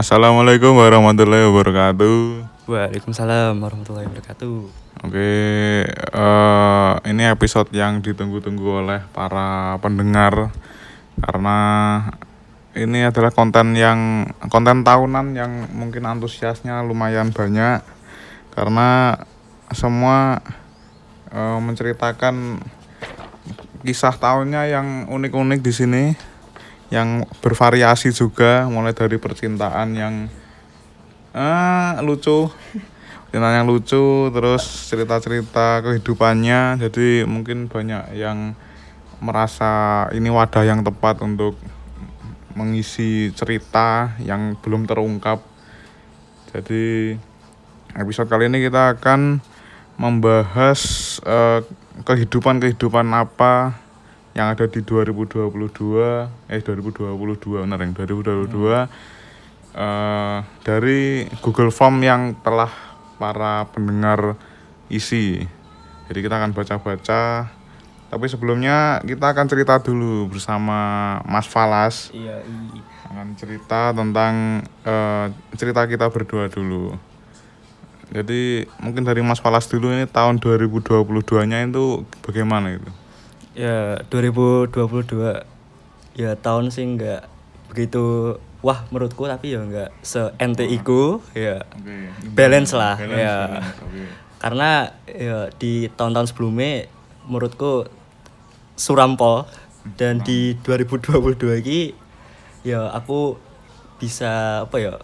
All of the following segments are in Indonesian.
Assalamualaikum warahmatullahi wabarakatuh. Waalaikumsalam warahmatullahi wabarakatuh. Oke, eh, ini episode yang ditunggu-tunggu oleh para pendengar karena ini adalah konten yang konten tahunan yang mungkin antusiasnya lumayan banyak karena semua eh, menceritakan kisah tahunnya yang unik-unik di sini yang bervariasi juga mulai dari percintaan yang eh lucu. Cerita yang lucu terus cerita-cerita kehidupannya. Jadi mungkin banyak yang merasa ini wadah yang tepat untuk mengisi cerita yang belum terungkap. Jadi episode kali ini kita akan membahas eh, kehidupan-kehidupan apa yang ada di 2022 eh 2022 benar yang 2022 eh, dari Google Form yang telah para pendengar isi. Jadi kita akan baca-baca. Tapi sebelumnya kita akan cerita dulu bersama Mas Falas. Iya, Akan cerita tentang eh, cerita kita berdua dulu. Jadi mungkin dari Mas Falas dulu ini tahun 2022-nya itu bagaimana itu? Ya 2022 ya tahun sih nggak begitu wah menurutku tapi ya nggak se ente iku ya Oke. balance lah Balance, ya balance, oke. karena ya di tahun-tahun sebelumnya menurutku surampol dan di 2022 ini ya aku bisa apa ya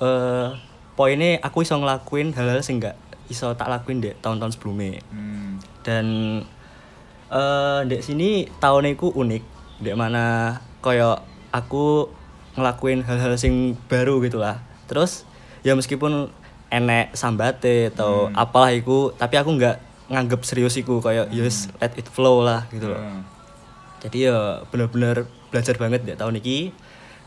eh poinnya aku iso ngelakuin hal-hal sing nggak iso tak lakuin deh tahun-tahun sebelumnya Hmm. dan eh di sini tahun itu unik. Di mana koyo aku ngelakuin hal-hal sing baru gitu lah. Terus ya meskipun enek sambate atau apalah iku tapi aku nggak nganggep serius iku koyo yes let it flow lah gitu loh. Ya. jadi ya bener-bener belajar banget di tahun ini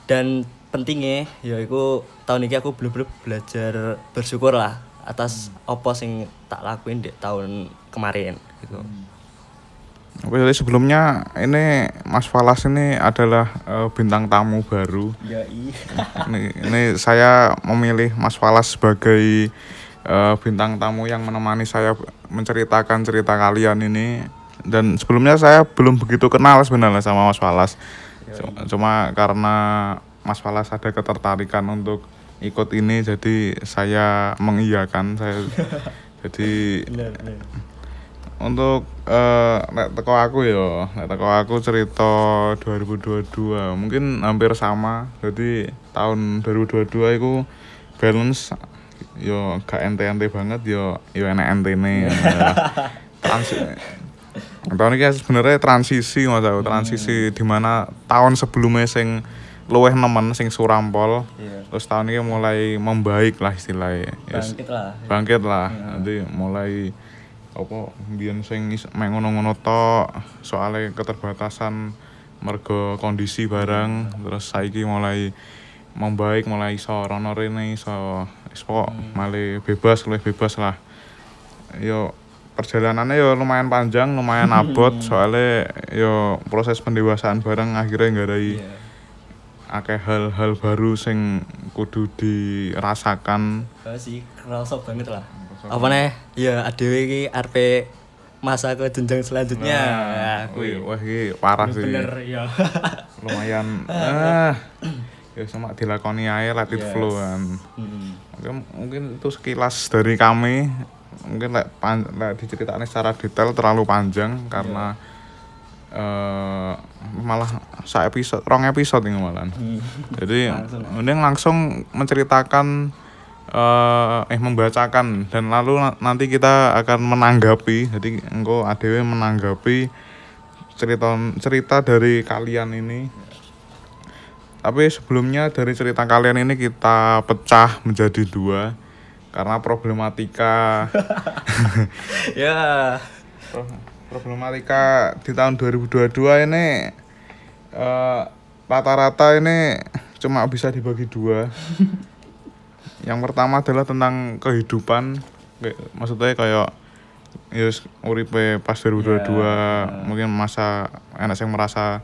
dan pentingnya ya iku tahun ini aku bener-bener belajar bersyukur lah atas apa sing tak lakuin di tahun kemarin gitu. Oke, jadi sebelumnya ini Mas Falas ini adalah eh, bintang tamu baru. ya iya Ini, ini saya memilih Mas Falas sebagai eh, bintang tamu yang menemani saya menceritakan cerita kalian ini. Dan sebelumnya saya belum begitu kenal sebenarnya sama Mas Falas. Cuma, cuma karena Mas Falas ada ketertarikan untuk ikut ini, jadi saya mengiyakan. Saya jadi bener bener untuk eh nek teko aku ya nek teko aku cerita 2022 mungkin hampir sama. Jadi tahun 2022 itu balance yo gak ente-ente banget yo yo enek entene. Transi tahun ini sebenarnya transisi mas aku transisi di mana tahun sebelumnya sing luweh nemen sing surampol Iya. terus tahun ini mulai membaik lah istilahnya. Bangkit lah. Bangkit lah. Nanti mulai apa biyen sing mek ngono-ngono tok soalnya keterbatasan mergo kondisi barang terus saiki mulai membaik mulai iso rono rene iso wis pokok malih bebas luwih bebas lah. Yo perjalanannya yo lumayan panjang lumayan abot soalnya yo proses pendewasaan bareng akhirnya nggak Iya. akeh hal-hal baru sing kudu dirasakan. Oh, sih kerasa banget lah apa nih? ya adewe iki arep masa ke jenjang selanjutnya. Ya, aku wih, wah ini parah sih. Bener ya lumayan. Ah. Ya sama dilakoni aja let it Yes. flow kan. Hmm. mungkin, mungkin itu sekilas dari kami. Mungkin lek pan, lek diceritakan secara detail terlalu panjang karena eh malah sa episode rong episode ini malah. Hmm. jadi mending langsung menceritakan eh eh membacakan. Dan lalu na- nanti kita akan menanggapi. Jadi engkau adewe menanggapi cerita cerita dari kalian ini. Tapi sebelumnya dari cerita kalian ini kita pecah menjadi dua karena problematika. Ya. Pro- problematika di tahun 2022 ini eh, rata-rata ini cuma bisa dibagi dua yang pertama adalah tentang kehidupan. Maksudnya kayak ya wis uripe pas 2022 mungkin masa enak yang merasa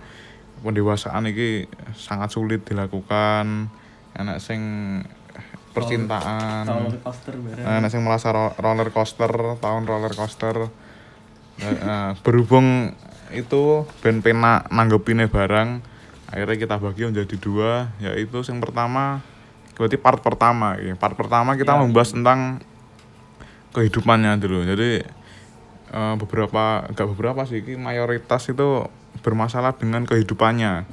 pendewasaan ini sangat sulit dilakukan enak sing percintaan roller coaster bareng. enak sing merasa ro- roller coaster tahun roller coaster. Eh, eh, berhubung itu ben penak nanggepinnya barang akhirnya kita bagi menjadi dua yaitu yang pertama berarti part pertama ya. part pertama kita membahas tentang kehidupannya dulu. Jadi eh, beberapa enggak beberapa sih ini mayoritas itu bermasalah dengan kehidupannya.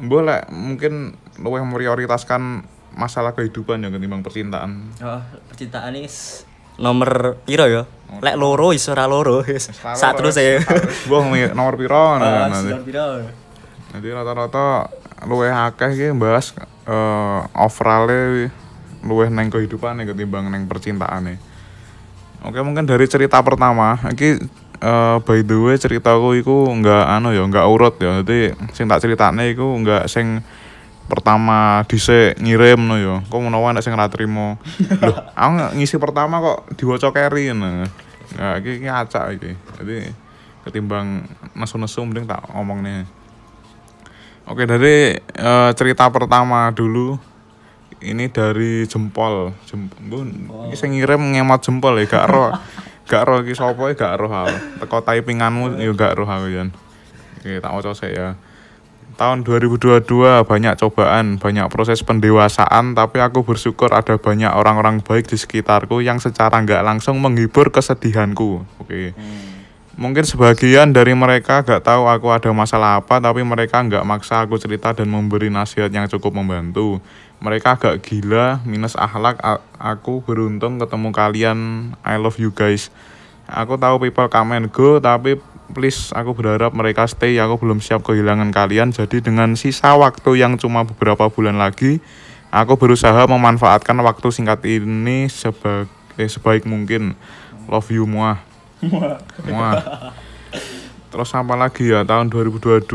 Boleh mungkin lu yang prioritaskan masalah kehidupan ya ketimbang percintaan. Oh, percintaan ini s- nomor piro ya? Lek loro iso ora loro wis sak terus ya. Boh nomor piro Ah, nah, nanti. rata-rata luwih akeh iki bahas eh overall luwih neng kehidupan ketimbang neng percintaane. Oke mungkin dari cerita pertama, iki eh by the way ceritaku iku enggak anu ya, enggak urut ya. Jadi sing tak ceritane iku enggak sing pertama dhisik ngirim no ya. Kok menawa nek sing ora trimo. Loh, aku nggak ngisi pertama kok diwaca carry ngono. Nah, iki iki acak iki. Jadi ketimbang nesu-nesu mending tak ngomong nih. Oke dari eh, cerita pertama dulu. Ini dari jempol. Jempol ini sing ngirim ngemot jempol ya gak roh. Gak roh sapa ya gak roh aku. Teko typinganmu ya gak roh aku Yan. Oke tak waca sik ya. Tahun 2022 banyak cobaan banyak proses pendewasaan tapi aku bersyukur ada banyak orang-orang baik di sekitarku yang secara nggak langsung menghibur kesedihanku. Oke Mungkin sebagian dari mereka gak tahu aku ada masalah apa, tapi mereka nggak maksa aku cerita dan memberi nasihat yang cukup membantu. Mereka agak gila, minus akhlak. Aku beruntung ketemu kalian. I love you guys. Aku tahu people come and go, tapi please aku berharap mereka stay. Aku belum siap kehilangan kalian. Jadi dengan sisa waktu yang cuma beberapa bulan lagi, aku berusaha memanfaatkan waktu singkat ini sebagai eh, sebaik mungkin. Love you muah. Wah. Terus apa lagi ya? Tahun 2022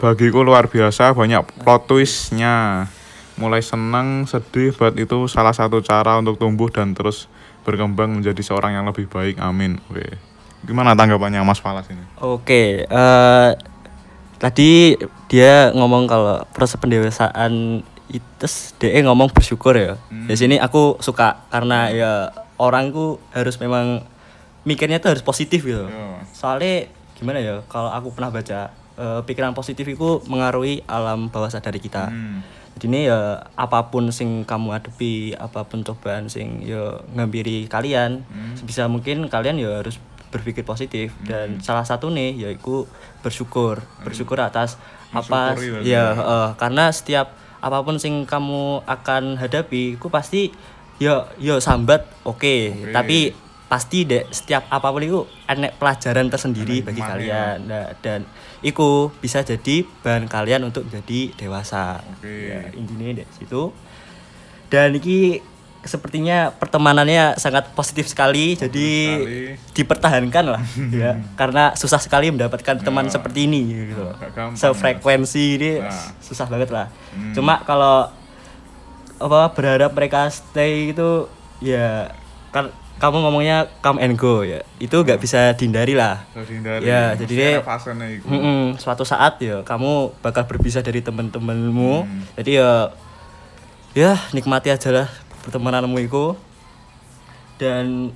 bagiku luar biasa banyak plot twistnya. Mulai senang sedih buat itu salah satu cara untuk tumbuh dan terus berkembang menjadi seorang yang lebih baik. Amin. Oke. Gimana tanggapannya Mas Falas ini? Oke, eh tadi dia ngomong kalau proses pendewasaan itu dia ngomong bersyukur ya. Di sini aku suka karena ya orang ku harus memang mikirnya tuh harus positif gitu. Yo. Soalnya gimana ya? Kalau aku pernah baca eh, pikiran positif itu mengaruhi alam bawah sadar kita. Hmm. Jadi ini ya apa pun sing kamu hadapi, apa pun cobaan sing ya ngampiri kalian, sebisa mungkin kalian ya harus berpikir positif dan salah satu nih yaitu bersyukur, bersyukur atas apa ya eh, karena setiap apa pun sing kamu akan hadapi, itu pasti ya ya sambat oke, Oke. tapi pasti deh setiap apa pun itu enek pelajaran tersendiri Enek bagi kalian Nah, dan itu bisa jadi bahan kalian untuk menjadi dewasa Oke. ya, intinya dari situ dan ini sepertinya pertemanannya sangat positif sekali jadi sekali. dipertahankan lah ya karena susah sekali mendapatkan teman Ya. seperti ini gitu Gak gampang, sefrekuensi ini Nah. susah banget lah Hmm. cuma kalau apa berharap mereka stay itu ya kan kamu ngomongnya come and go ya itu nggak bisa dihindari lah Bisa dihindari. Ya, jadi iku. Mm-mm, suatu saat ya kamu bakal berpisah dari teman-temanmu. Hmm. Jadi ya ya nikmati aja lah pertemananmu itu. Dan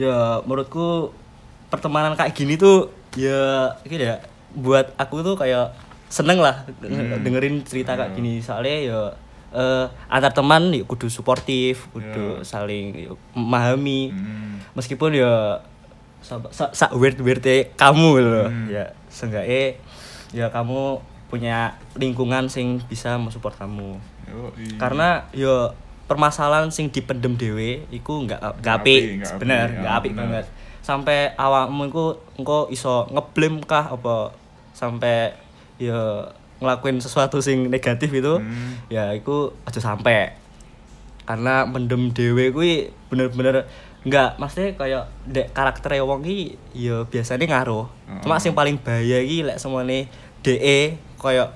ya menurutku pertemanan kayak gini tuh ya gini ya buat aku tuh kayak seneng lah Hmm. dengerin cerita kayak gini soalnya ya eh, antar teman ya kudu suportif, kudu saling ya, memahami Hmm. meskipun ya sak sa, sa weird weird kamu loh Hmm. ya seenggaknya ya kamu punya lingkungan sing bisa mensupport kamu Yoi. karena ya permasalahan sing dipendem dewe iku nggak nggak apik bener nggak ya, apik bener. banget sampai awakmu iku engko iso ngeblame kah apa sampai ya ngelakuin sesuatu sing negatif itu Hmm. ya iku aja sampai karena mendem dewe kuwi bener-bener enggak maksudnya kayak dek karakter wong ki ya biasanya ngaruh. Cuma sing paling bahaya iki lek semuanya DE kayak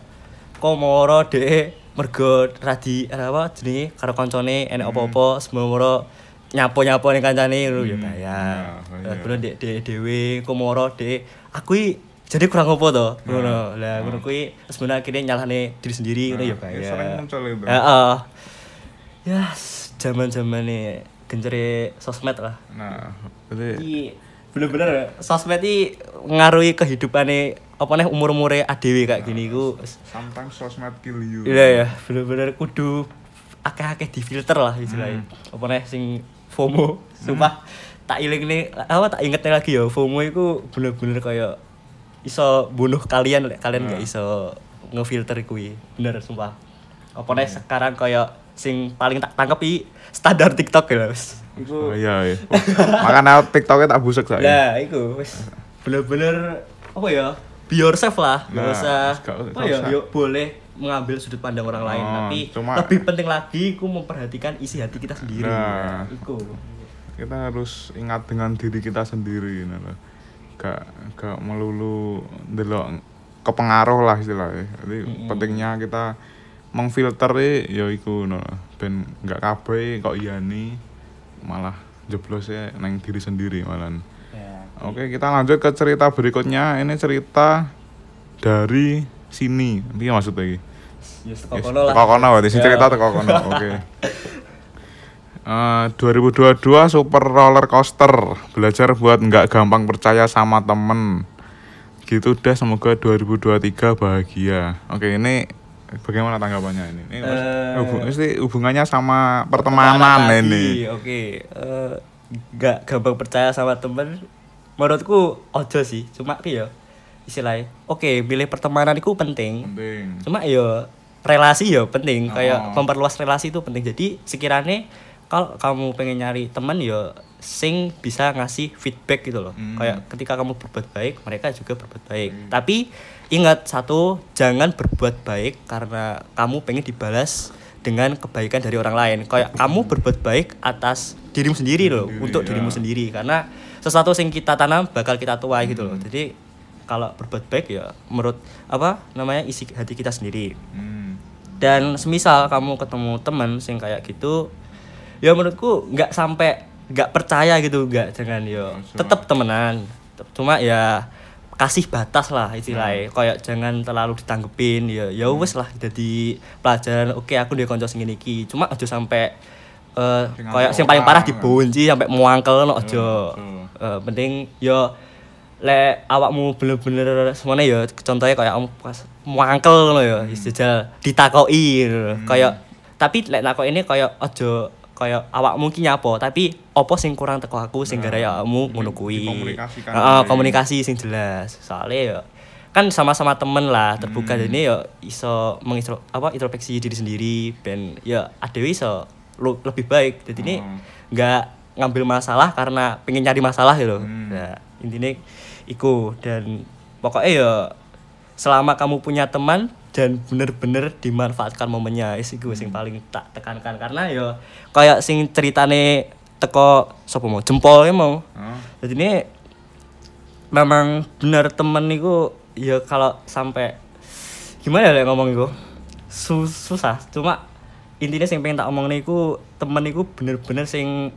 komoro DE mergo radi apa jenenge karo koncone enek apa-apa semoro nyapo-nyapo ning kancane lho ya Hmm, ya, bahaya. Terus bener dek dek dhewe komoro dek aku jadi kurang apa to ngono. Lah ngono kuwi sebenarnya akhirnya nyalahne diri sendiri ngono ya Nah, Pak. Ya ya. sering muncul itu. Heeh. ya zaman-zaman nih gencere sosmed lah. Nah, Iki bener-bener sosmed iki ngaruhi kehidupane apa nih umur-umure adewe kayak gini ku. Sometimes sosmed kill you. iya ya bener-bener kudu akeh-akeh difilter lah istilahnya. Hmm. apa nih sing FOMO sumpah tak iling nih apa tak inget lagi ya FOMO itu bener-bener kayak iso bunuh kalian lek kalian Hmm. gak iso ngefilter kuwi bener sumpah apa nih sekarang kayak sing paling tak tangkep i standar TikTok ya Mas. Oh, iya, iya. Makanya TikToknya tak busuk saya. Nah, itu wis bener-bener apa ya? Be yourself lah, nggak Nah, usah gak- apa gak ya? usah. Yuk boleh mengambil sudut pandang orang lain, Oh, tapi cuma- lebih penting lagi ku memperhatikan isi hati kita sendiri. Nah. Iku. kita harus ingat dengan diri kita sendiri nah, loh. Gak gak melulu delok kepengaruh lah istilahnya jadi pentingnya kita mengfilter ya iku no ben gak kabeh kok iyani malah jeblosnya neng diri sendiri malah Ya. oke kita lanjut ke cerita berikutnya ini cerita dari sini ini maksudnya iki Ya teko Yes, kono lah. teko kono berarti Ya. cerita teko kono. Oke. Eh, 2022 super roller coaster belajar buat nggak gampang percaya sama temen gitu deh semoga 2023 bahagia oke ini bagaimana tanggapannya ini ini Eh, hubung- mesti hubungannya sama pertemanan ini Oke, eh, nggak gampang percaya sama temen. Menurutku ojo sih, cuma ki ya istilahnya. Oke, pilih pertemanan itu penting. penting cuma yo relasi yo penting Oh. kayak memperluas relasi itu penting jadi sekiranya kalau kamu pengen nyari teman yo sing bisa ngasih feedback gitu loh. Hmm. kayak ketika kamu berbuat baik mereka juga berbuat baik. Tapi ingat satu jangan berbuat baik karena kamu pengen dibalas dengan kebaikan dari orang lain. Kayak kamu berbuat baik atas dirimu sendiri loh untuk ya. dirimu sendiri. Karena sesuatu yang kita tanam bakal kita tuai gitu loh. Jadi kalau berbuat baik ya menurut apa namanya isi hati kita sendiri. Hmm. dan semisal kamu ketemu teman sing kayak gitu ya menurutku nggak sampai nggak percaya gitu nggak jangan yo. Cuma- tetap temenan. Cuma ya kasih batas lah istilahnya. Kayak jangan terlalu ditanggepin ya ya wes lah jadi pelajaran oke aku dia konco sing ngene iki. Cuma aja sampai Sing kayak sing paling parah dibunci sampai muangkel no aja. Eh, penting yo le awakmu bener-bener semuanya ya contohnya kayak kamu pas muangkel ngono ya jajal ditakoki ngono lho. kayak tapi lek takok ini kayak aja kayak awakmu ki nyapa tapi opo sing kurang teko aku sing gara awakmu ngono kuwi Heeh, dulu. komunikasi sing jelas soalnya ya kan sama-sama temen lah terbuka Hmm. ini ya iso mengistro apa introspeksi diri sendiri ben ya adewe iso lu- lebih baik jadi ini Hmm. nggak ngambil masalah karena pengen nyari masalah gitu Hmm. nah intinya iku dan pokoknya ya selama kamu punya teman dan bener-bener dimanfaatkan momennya. Is iku sing paling tak tekankan. Karena ya kayak sing ceritane teko sapa mau jempol mau. Oh. jadi ini memang benar temen niku ya kalau sampai gimana ya ngomong itu susah. Cuma intinya sing pengen tak omong niku temen niku bener-bener sing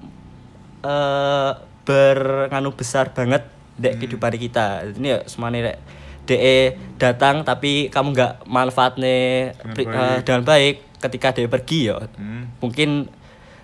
eh bernganu besar banget dek kehidupan kita. Ini ya semuanya dek de datang tapi kamu nggak manfaatnya Dengan pri- baik. eh, dengan baik ketika dia pergi ya Hmm. mungkin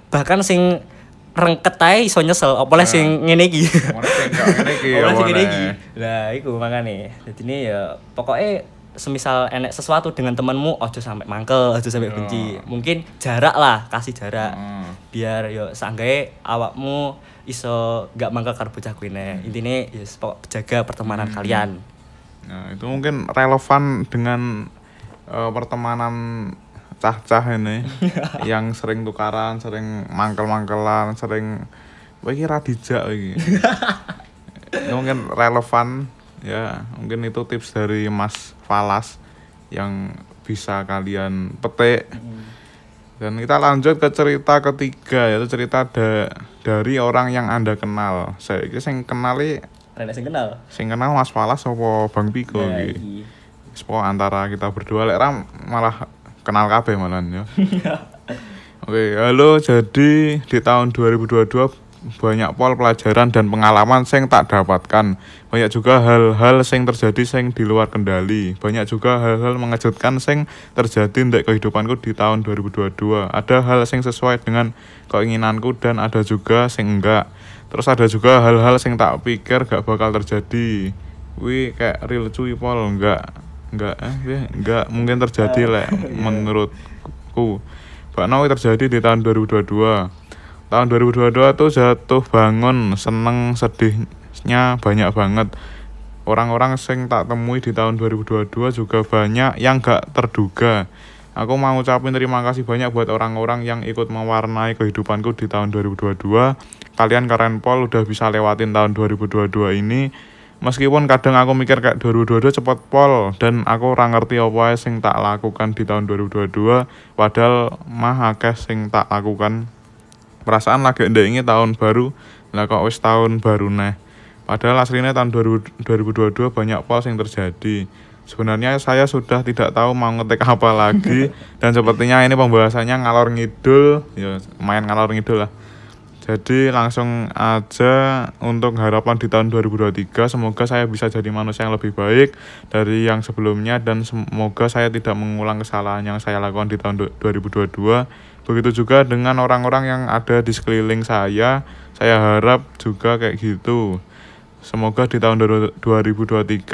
bahkan sing rengket ae iso nyesel apa Nah. sing ngene iki Apa sing ngene nih? iki? Lah iku makane. Jadi ini ya pokoknya semisal enek sesuatu dengan temanmu ojo sampai mangkel ojo sampai benci. Mungkin jarak lah kasih jarak. Heeh. biar yo sanggae awakmu iso gak mangkel karo bocah kuwi nek intine ya pokok jaga pertemanan kalian Nah, itu mungkin relevan dengan eh, pertemanan cah-cah ini yang sering tukaran, sering mangkel-mangkelan, sering wah iki radijak iki. ya, mungkin relevan ya, mungkin itu tips dari Mas Falas yang bisa kalian petik. Dan kita lanjut ke cerita ketiga yaitu cerita da- dari orang yang Anda kenal. Saya ini sing kenali Rene sing kenal sing kenal Mas Falas apa Bang Piko Nah, iki. iki. Sepo antara kita berdua lek Ram malah kenal kabeh malahan ya. Oke, halo. Jadi di tahun 2022 banyak pol pelajaran dan pengalaman sing tak dapatkan. Banyak juga hal-hal sing terjadi sing di luar kendali. Banyak juga hal-hal mengejutkan sing terjadi di kehidupanku di tahun 2022. Ada hal sing sesuai dengan keinginanku dan ada juga sing enggak. Terus ada juga hal-hal sing tak pikir gak bakal terjadi. Wih kayak real cuy pol enggak enggak eh enggak mungkin terjadi lah menurutku. Bakno terjadi di tahun 2022 tahun 2022 tuh jatuh bangun seneng sedihnya banyak banget. Orang-orang sing tak temui di tahun 2022 juga banyak yang gak terduga. Aku mau ucapin terima kasih banyak buat orang-orang yang ikut mewarnai kehidupanku di tahun 2022 kalian keren pol udah bisa lewatin tahun 2022 ini. Meskipun kadang aku mikir kayak 2022 cepet pol dan aku ora ngerti apa sing tak lakukan di tahun 2022 padahal mah akeh sing tak lakukan perasaan lagi ini tahun baru. Lah kok wis tahun baru neh. Padahal aslinya tahun 2000 2022 banyak pol yang terjadi. Sebenarnya saya sudah tidak tahu mau ngetik apa lagi. Dan sepertinya ini pembahasannya ngalor ngidul. Ya main ngalor ngidul lah. Jadi langsung aja untuk harapan di tahun 2023 semoga saya bisa jadi manusia yang lebih baik dari yang sebelumnya dan semoga saya tidak mengulang kesalahan yang saya lakukan di tahun 2022 Begitu juga dengan orang-orang yang ada di sekeliling saya, saya harap juga kayak gitu. Semoga di tahun 2023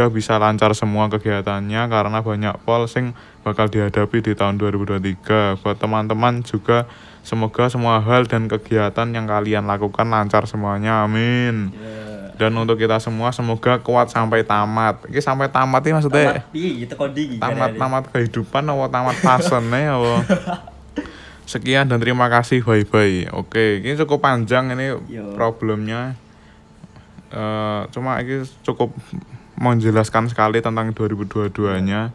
bisa lancar semua kegiatannya karena banyak polsing bakal dihadapi di tahun 2023. Buat teman-teman juga semoga semua hal dan kegiatan yang kalian lakukan lancar semuanya. Amin. Yeah. Dan untuk kita semua semoga kuat sampai tamat. Ini sampai tamat ini maksudnya tamat, iya, tamat tamat kehidupan atau tamat pasene ya sekian dan terima kasih. Bye bye oke ini cukup panjang ini Yo. problemnya. Uh, cuma ini cukup menjelaskan sekali tentang 2022 nya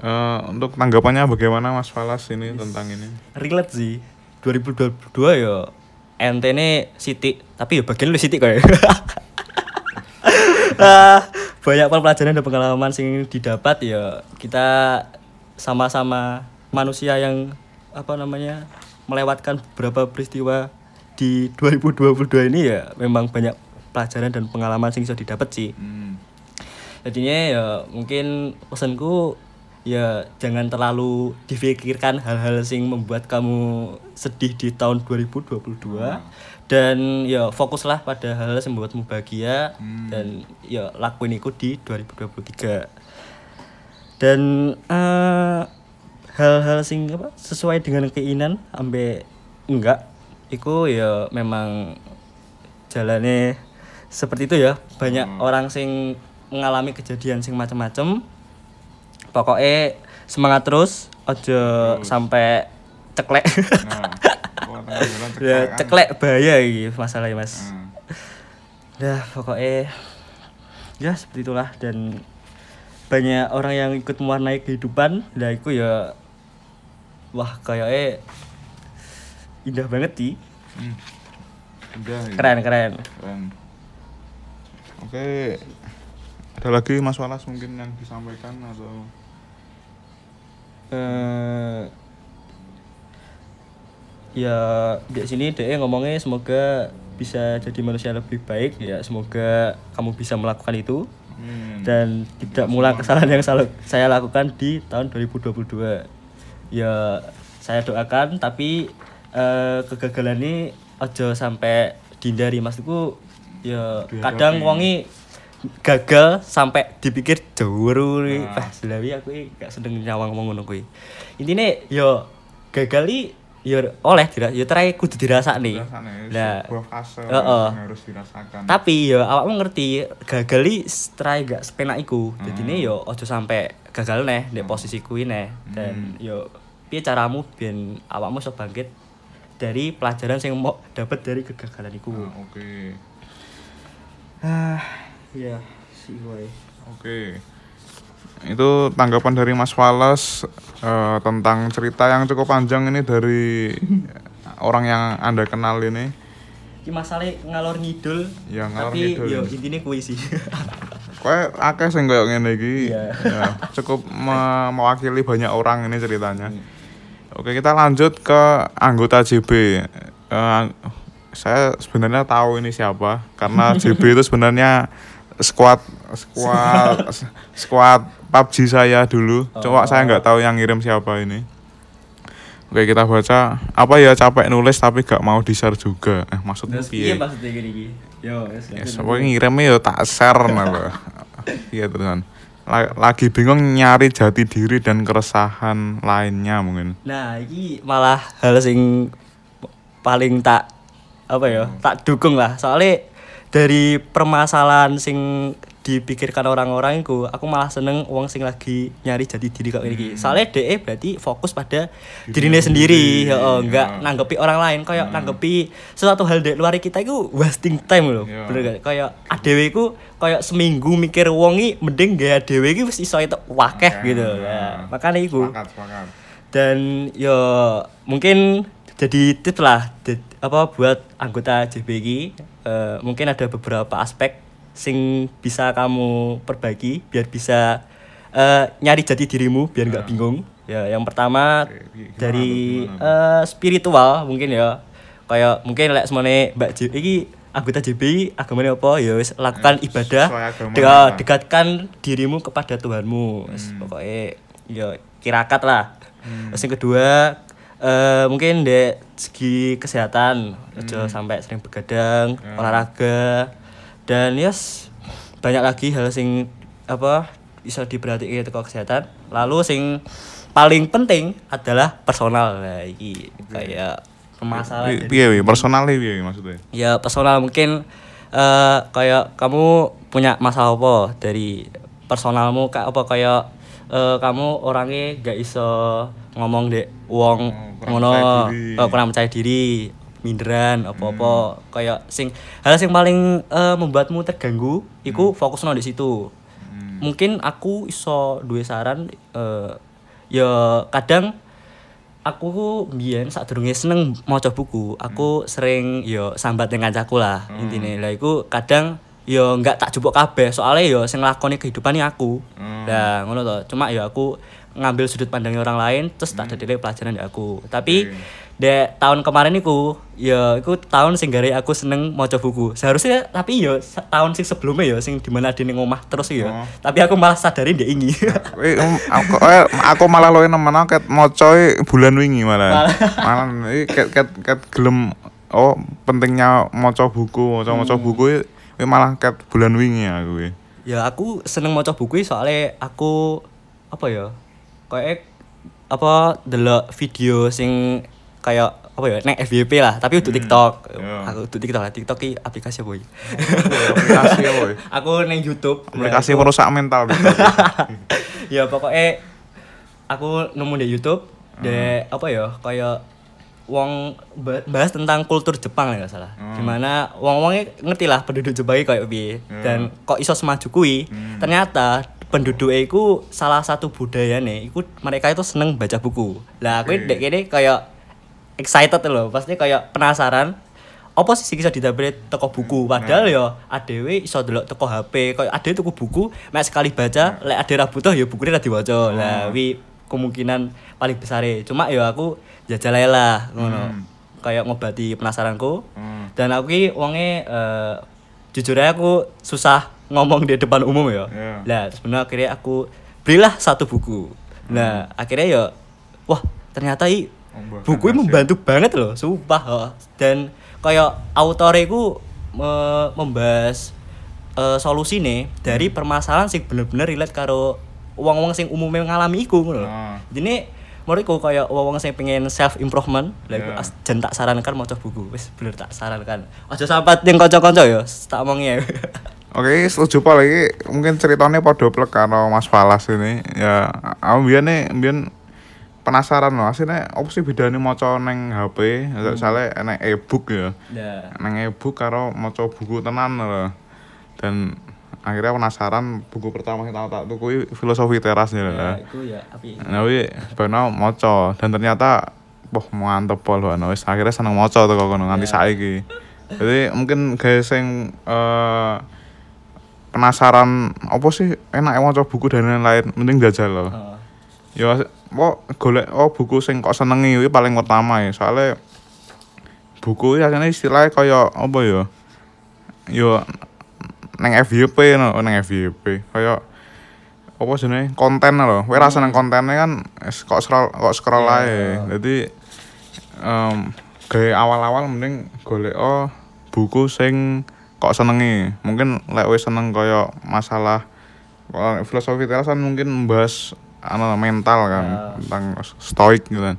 uh, untuk tanggapannya bagaimana Mas Falas ini yes. tentang ini? Relate sih. 2022 ya ente ini Siti. Tapi ya bagian lu Siti kayak uh, banyak pelajaran dan pengalaman sing didapat ya. Kita sama-sama manusia yang apa namanya melewatkan beberapa peristiwa di 2022 ini ya memang banyak pelajaran dan pengalaman sing bisa didapat sih. Hmm. Jadinya ya mungkin pesanku ya jangan terlalu difikirkan hal-hal sing membuat kamu sedih di tahun 2022 hmm. dan ya fokuslah pada hal-hal yang membuatmu bahagia hmm. dan ya lakuin itu di 2023 dan uh, hal-hal sing apa sesuai dengan keinginan ambe enggak itu ya memang jalannya seperti itu ya. Banyak hmm. orang sing mengalami kejadian sing macam-macam pokoknya semangat terus aja sampai ceklek. Nah, ceklek, ya, kan. ceklek bahaya gitu masalahnya mas. Hmm. dah pokoknya ya seperti itulah. Dan banyak orang yang ikut mewarnai kehidupan. Lah itu ya wah kayaknya indah banget sih. Hmm. indah keren keren. Keren. Oke. Ada lagi mas Walas mungkin yang disampaikan atau? Uh, ya di sini dia ngomongnya semoga bisa jadi manusia lebih baik. Ya semoga kamu bisa melakukan itu. Hmm. dan tidak mengulang kesalahan yang saya lakukan di tahun 2022 ya saya doakan tapi uh, kegagalan ini ojo sampai dihindari maksudku ya kadang wongi gagal sampai dipikir jauh nih nah. selawi aku gak sedang nyawang ngomong ngono kuwi intine yo ya gagal i ya oleh tidak ya terakhir kudu dirasa nih nah fase uh, uh. harus dirasakan tapi ya awakmu ngerti gagal i terakhir gak sepenak iku hmm. jadi nih yo ojo sampai gagal nih di posisiku ini dan hmm. yo piye caramu biar awakmu iso bangkit dari pelajaran yang mau dapat dari kegagalan itu ah, oke okay. ah ya si Oke. Okay. Itu tanggapan dari Mas Wallace uh, tentang cerita yang cukup panjang ini dari orang yang Anda kenal ini. Ki masalah ngalor ngidul. Ya, ngalor tapi ngidul. yo intine kuwi sih. Kowe akeh sing koyo ngene iki. Yeah. Ya, cukup me mewakili banyak orang ini ceritanya. Oke, kita lanjut ke anggota JB. Uh, saya sebenarnya tahu ini siapa karena JB itu sebenarnya squad squad squad PUBG saya dulu. Cuma saya nggak tahu yang ngirim siapa ini. Oke kita baca apa ya capek nulis tapi gak mau di share juga. Eh maksudnya piye? piye maksudnya gini iki? Yo, wes. Ya pokoknya ngirimnya ya tak share nah Iya teman. La- Lagi bingung nyari jati diri dan keresahan lainnya mungkin. Nah, iki malah hal sing paling tak apa ya? Tak dukung lah. Soalnya dari permasalahan sing dipikirkan orang-orang itu, aku malah seneng uang sing lagi nyari jati diri kayak gini. Soalnya DE berarti fokus pada dirinya sendiri, ya enggak nanggepi orang lain, kayak nanggepi sesuatu hal di luar kita itu wasting time loh. Iya. Bener gak? Kayak adewe iku kayak seminggu mikir wong iki mending gaya adewe iki wis iso itu wakeh gitu. Ya, makanya iku sepakat. dan yo mungkin jadi tips lah apa buat anggota JBG eh, mungkin ada beberapa aspek sing bisa kamu perbaiki biar bisa eh, nyari jati dirimu biar nggak bingung. Ya yang pertama Oke, gimana dari gimana eh, spiritual mungkin ya. Kayak mungkin lek semene Mbak J iki anggota JBI agamanya apa? Ya wis lakukan Ya, ibadah de- lah. dekatkan dirimu kepada Tuhanmu. Hmm. pokoknya ya kirakat lah. Terus yang kedua eh, mungkin dari segi kesehatan aja sampai sering begadang Hmm. Olahraga dan yes banyak lagi hal sing apa bisa diperhatikan ke kesehatan lalu sing paling penting adalah personal lah iki kayak permasalahan Pi- Piye wi? Personal piye wi maksudnya? ya personal mungkin eh kayak kamu punya masalah apa dari personalmu kayak apa kayak eh, kamu orangnya gak iso ngomong dek wong Oh, kurang ngono percaya diri. eh, kurang percaya diri minderan apa-apa kayak sing hal sing paling eh, membuatmu terganggu iku fokus di situ Hmm. mungkin aku iso duwe saran eh, ya kadang aku ku biyen sadurunge seneng maca buku, aku sering yo sambat dengan kancaku lah intine. Lah iku kadang yo nggak tak jupuk kabeh, soalnya yo sing nglakoni kehidupan ini aku. Hmm. Lah ngono to. Cuma yo aku ngambil sudut pandangnya orang lain terus tak dadekne pelajaran di aku. Tapi dek tahun kemarin iku ya iku tahun sing gare aku seneng maca buku. Seharusnya tapi yo sa- tahun sing sebelumnya yo sing di mana di ning omah terus yo. Oh. Tapi aku malah sadarin dia ini. Um, aku, eh, aku malah luwih nemen aku ket moco e bulan wingi malah. malah ket ket ket gelem oh pentingnya maca buku, maca-maca buku e, kuwi malah ket bulan wingi aku kuwi. ya aku seneng maca buku soalnya aku apa ya kayak apa delok video sing kayak apa ya nek FYP lah tapi untuk TikTok ya. aku untuk TikTok lah TikTok ki aplikasi apa ya Aplikasi apa ya? aku neng YouTube Aplikasi merusak mental gitu. ya pokoknya aku nemu di YouTube de apa ya kayak wong ba- bahas tentang kultur Jepang nggak salah Hmm. di mana wong-wongnya ngerti lah penduduk Jepang kayak piye Hmm. dan kok iso semaju kuwi ternyata penduduk iku salah satu budaya nih iku mereka itu seneng baca buku lah aku Oke. dek ini kayak excited loh. Pasti kayak penasaran apa sih sing iso didapet teko buku? Padahal ya adewe iso delok teko HP kayak adewe tuku buku mek sekali baca lek ade ra butuh ya bukune ra diwaca. Lah wi kemungkinan paling besar cuma ya aku jajal ae lah ngono. Kayak ngobati penasaranku. Hmm. dan aku ki wonge eh, jujur aja aku susah ngomong di depan umum ya. Iya. lah sebenarnya akhirnya aku belilah satu buku. Nah akhirnya ya wah ternyata i buku membantu banget loh sumpah oh. dan kayak autore ku me- membahas eh, solusi nih dari permasalahan sing bener-bener relate karo wong-wong sing umumnya ngalami iku ngono lho. Ah. Jadi menurutku kayak wong-wong sing pengen self improvement, lah Yeah. as- jan tak sarankan maca buku. Wis bener tak sarankan. Aja sampat ning kanca-kanca ya, tak omongi ya. Oke, setuju Pak lagi. Mungkin ceritanya pada plek karo Mas Falas ini. Ya, aku biyen nih, biyen penasaran loh. Aslinya apa sih bedanya maca neng HP? Soalnya enek e-book ya. Nah, Neng e-book karo maca buku tenan loh. Dan akhirnya penasaran buku pertama yang tak tuku filosofi terasnya ya lah. iku ya api. Nah, wi sebenarnya maca dan ternyata wah mantep pol loh. Wis akhirnya seneng maca tuh kono nganti saiki. Jadi mungkin guys yang eh, penasaran apa sih enak maca buku dan lain-lain mending jajal loh. Heeh. Ya kok golek oh buku sing kok senengi kuwi paling utama ya. Soalnya buku iki asline istilahnya kaya apa ya? Yo neng FYP no neng FYP kaya apa jenenge? Konten lho. Kowe ra seneng kontene kan kok scroll kok scroll Iya. ae. Dadi em gawe awal-awal mending golek buku sing kok senengi. Mungkin lek wis seneng kaya masalah filosofi teras kan mungkin membahas anu mental kan Ya. tentang stoik gitu kan.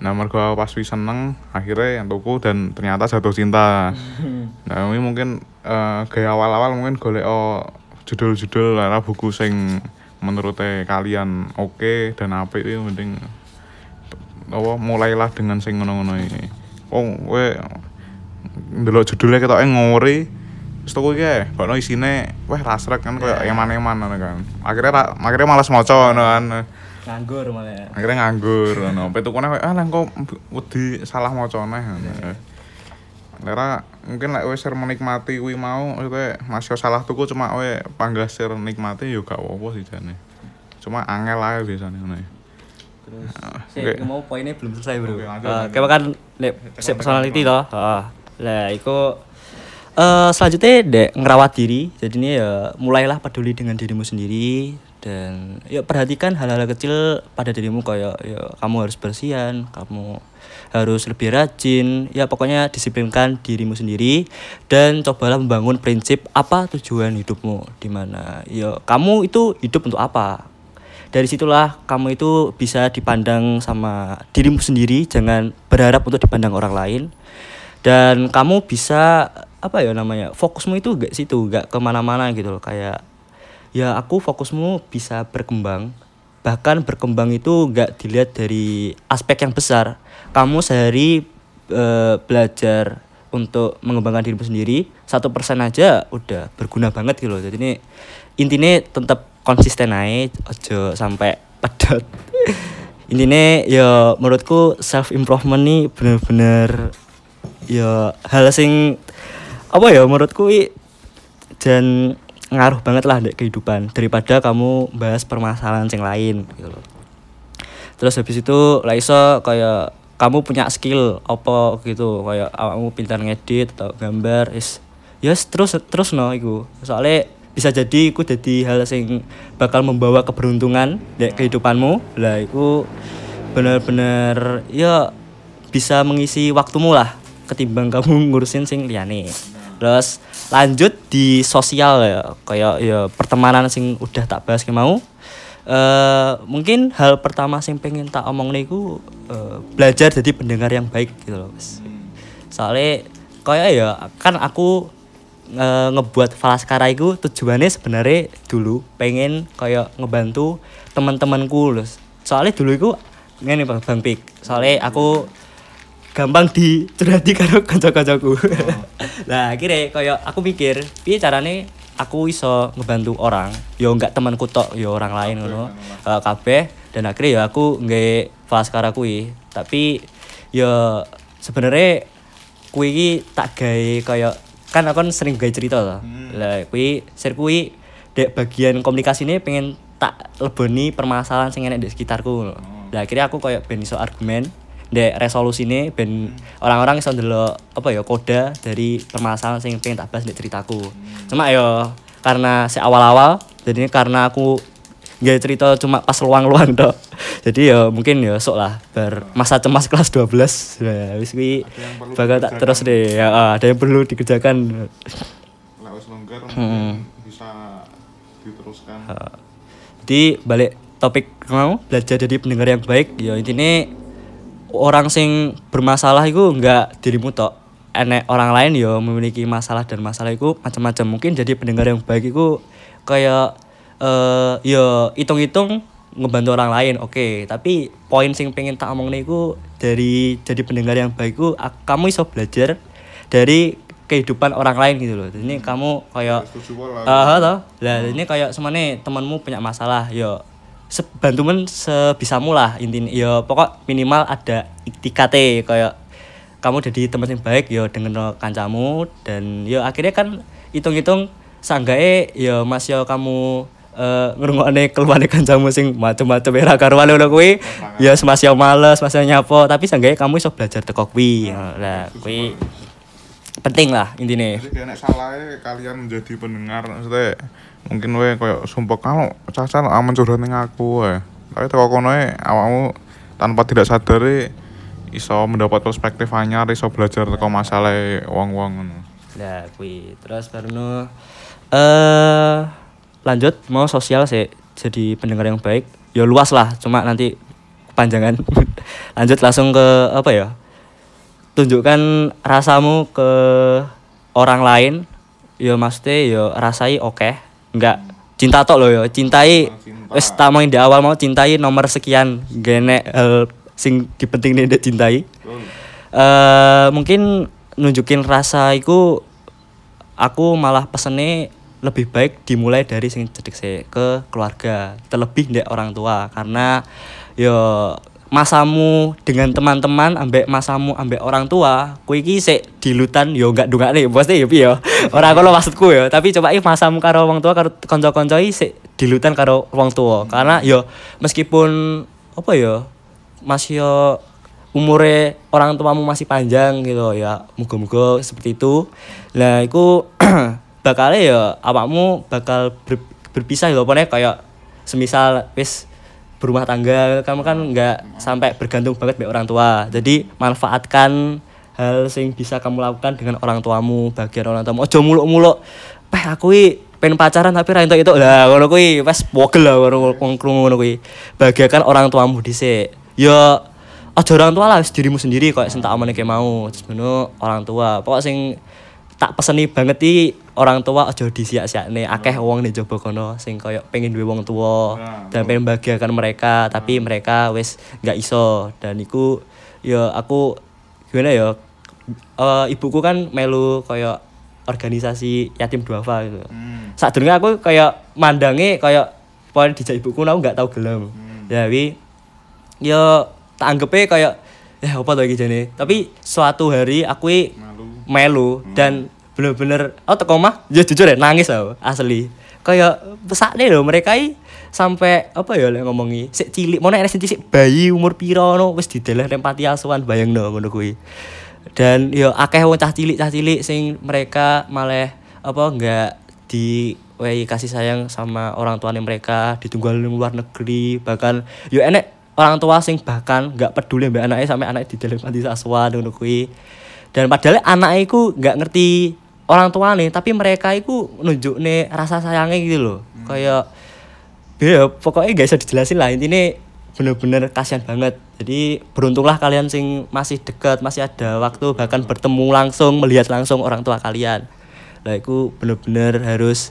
Nah mergo pas wis seneng akhirnya yang tuku dan ternyata jatuh cinta. Nah ini mungkin eh, gaya awal-awal mungkin golek oh, judul-judul lah buku sing menurut kalian oke dan apik itu mending apa mulailah dengan sing ngono-ngono iki oh kowe ndelok judulnya ketoke ngori Terus tuku iki bakno isine weh rasrek kan koyo eman-eman ngono kan. Akhirnya ra- akhirnya malas maca ngono kan. nganggur malah ya. Akhirnya nganggur ngono. Tukune koyo ah lah kok wedi salah macane ngono. Lera mungkin lek wis menikmati kuwi mau maksudnya masih salah tuku cuma kowe panggah sir nikmati yo gak apa-apa sih jane. Cuma angel ae biasanya ngono. ya. Terus oke. sik mau poinnya belum selesai, Bro. Lanjut. kayak kan sik personality toh. Heeh. Lah iku eh selanjutnya dek ngerawat diri. Jadi ini ya mulailah peduli dengan dirimu sendiri. Dan ya perhatikan hal-hal kecil pada dirimu kayak ya kamu harus bersihan, kamu harus lebih rajin, ya pokoknya disiplinkan dirimu sendiri dan cobalah membangun prinsip apa tujuan hidupmu di mana ya kamu itu hidup untuk apa. Dari situlah kamu itu bisa dipandang sama dirimu sendiri jangan berharap untuk dipandang orang lain. Dan kamu bisa apa ya namanya fokusmu itu gak situ gak ke mana-mana gitu loh. Kayak ya aku fokusmu bisa berkembang. Bahkan berkembang itu gak dilihat dari aspek yang besar. Kamu sehari eh, belajar untuk mengembangkan dirimu sendiri satu persen aja udah berguna banget gitu loh. Jadi ini intinya tetap konsisten aja ojo sampai pedot. Intinya ya menurutku self improvement nih bener-bener ya hal sing apa ya menurutku i dan ngaruh banget lah di kehidupan. Daripada kamu bahas permasalahan yang lain gitu loh. Terus habis itu lah iso kayak kamu punya skill apa gitu. Kayak kamu pintar ngedit atau gambar is yes terus terus no iku. Soalnya bisa jadi iku jadi hal sing bakal membawa keberuntungan di kehidupanmu. Lah iku bener-bener ya bisa mengisi waktumu lah ketimbang kamu ngurusin sing liyane terus lanjut di sosial ya kayak ya pertemanan sing udah tak bahas ke mau. Eh mungkin hal pertama sing pengen tak omong niku eh, belajar jadi pendengar yang baik gitu loh Mas. soalnya kayak ya kan aku eh, ngebuat Falaskara itu tujuannya sebenarnya dulu pengen kayak ngebantu teman-temanku loh. Soalnya dulu itu ngene bang bang Pik. Soalnya aku gampang dicurhati karo kanca-kancaku. Nah, akhirnya kayak aku mikir, piye carane aku iso ngebantu orang, yo enggak temanku tok, yo orang lain ngono. Eh, kabeh dan akhirnya ya aku nggae Falaskara kuwi. Tapi yo sebenarnya kuwi iki tak gawe kayak kan aku kan sering gawe cerita to. Lah kuwi share kuwi dek bagian komunikasi ini pengen tak leboni permasalahan sing enek di sekitarku. Lah akhirnya aku kayak ben iso argumen dek resolusi ini ben orang-orang iso ndelok apa ya koda dari permasalahan sing pengen tak bahas di ceritaku. Cuma yo karena si awal-awal jadi karena aku nggak cerita cuma pas luang-luang dok jadi ya mungkin ya sok lah ber masa cemas kelas 12 ya wis kuwi bakal tak terus deh. Ya ah, ada yang perlu dikerjakan. Lek wis longgar Hmm. bisa diteruskan. Jadi balik topik mau belajar jadi pendengar yang baik. Ya intinya orang sing bermasalah itu nggak dirimu tok enek orang lain ya memiliki masalah dan masalah itu macam-macam mungkin jadi pendengar yang baik itu kayak eh ya hitung-hitung ngebantu orang lain oke tapi poin sing pengen tak omong niku dari jadi pendengar yang baik itu kamu iso belajar dari kehidupan orang lain gitu loh jadi kamu kayak. Ah, toh. Lah ini kayak semane temanmu punya masalah, yo sebantu men sebisamu lah intinya yo pokok minimal ada iktikate kayak kamu jadi teman yang baik yo dengan kancamu dan yo akhirnya kan hitung-hitung sanggae yo mas yo kamu eh ngrungokne keluarne kancamu sing macem-macem era karuan ngono kuwi ya semasih males, masih nyapo, tapi seenggaknya kamu iso belajar teko kuwi. Lah kuwi penting lah intine. Jadi nek salahnya kalian menjadi pendengar maksudnya mungkin we koyo sumpah kamu caca aman curhat ning aku wae. Tapi teko kono e awakmu tanpa tidak sadar iso mendapat perspektif anyar, iso belajar teko masalah wong-wong ngono. Lah kuwi terus baru eh lanjut mau sosial sih jadi pendengar yang baik. Ya luas lah, cuma nanti kepanjangan. lanjut langsung ke apa ya? Tunjukkan rasamu ke orang lain. Ya maksudnya ya rasai oke. Enggak cinta tok loh ya. Cintai Cinta. wis tak mau di awal mau cintai nomor sekian gene hal sing dipenting nih cintai. eh mungkin nunjukin rasa iku aku malah pesene lebih baik dimulai dari sing cedek sih ke keluarga terlebih ndek orang tua karena yo masamu dengan teman-teman ambek masamu ambek orang tua kuwi iki sik dilutan yo enggak dungakne pasti yo piye yo. Ora ngono maksudku yo. Tapi coba iki masamu karo wong tua karo kanca-kanca iki sik dilutan karo wong tua. Karena yo meskipun apa yo masih yo umure orang tuamu masih panjang gitu ya muga-muga seperti itu. Lah iku bakal ya awakmu bakal ber- berpisah gitu pokoknya kayak semisal wis berumah tangga kamu kan nggak sampai bergantung banget sama orang tua. Jadi manfaatkan hal sing bisa kamu lakukan dengan orang tuamu bagian orang tuamu. Ojo muluk-muluk peh aku pengen pacaran tapi ra itu lah ngono kuwi wes wogel lah wong krungu ngono kuwi. Bahagiakan orang tuamu dhisik. Ya aja orang tua lah wis dirimu sendiri kok sing tak kayak mau. Terus orang tua. Pokok sing tak peseni banget i orang tua aja disiak-siakne. Akeh wong nih coba kono sing koyo pengen duwe wong tua Nah, dan pengen bahagiakan mereka tapi mereka wis nggak iso. Dan iku ya aku gimana ya eh, ibuku kan melu koyo organisasi yatim duafa gitu. Hmm. saat aku kayak mandange kayak poin dijak ibuku aku nggak tahu gelem. Ya wi yo tak anggepe kayak ya apa iki jane? Tapi suatu hari aku i Malu. melu dan bener-bener oh teko mah ya jujur ya nangis aku asli. Kayak pesakne lho mereka i sampai apa ya lek ngomongi sik cilik mau nek cilik bayi umur piro no wis dideleh nang panti asuhan bayangno ngono kuwi. Dan yo akeh wong cah cilik cah cilik sing mereka malah apa enggak di wei kasih sayang sama orang tuanya mereka ditunggu di luar negeri bahkan yo enek orang tua sing bahkan nggak peduli mbak anaknya sampai anaknya di dalam panti asuhan ngono kuwi dan padahal anaknya iku nggak ngerti orang tua nih tapi mereka iku nunjuk nih rasa sayangnya gitu loh. Kayak ya pokoknya gak bisa dijelasin lah. Intinya bener-bener kasihan banget. Jadi beruntunglah kalian sing masih dekat masih ada waktu bahkan bertemu langsung melihat langsung orang tua kalian. Lah itu bener-bener harus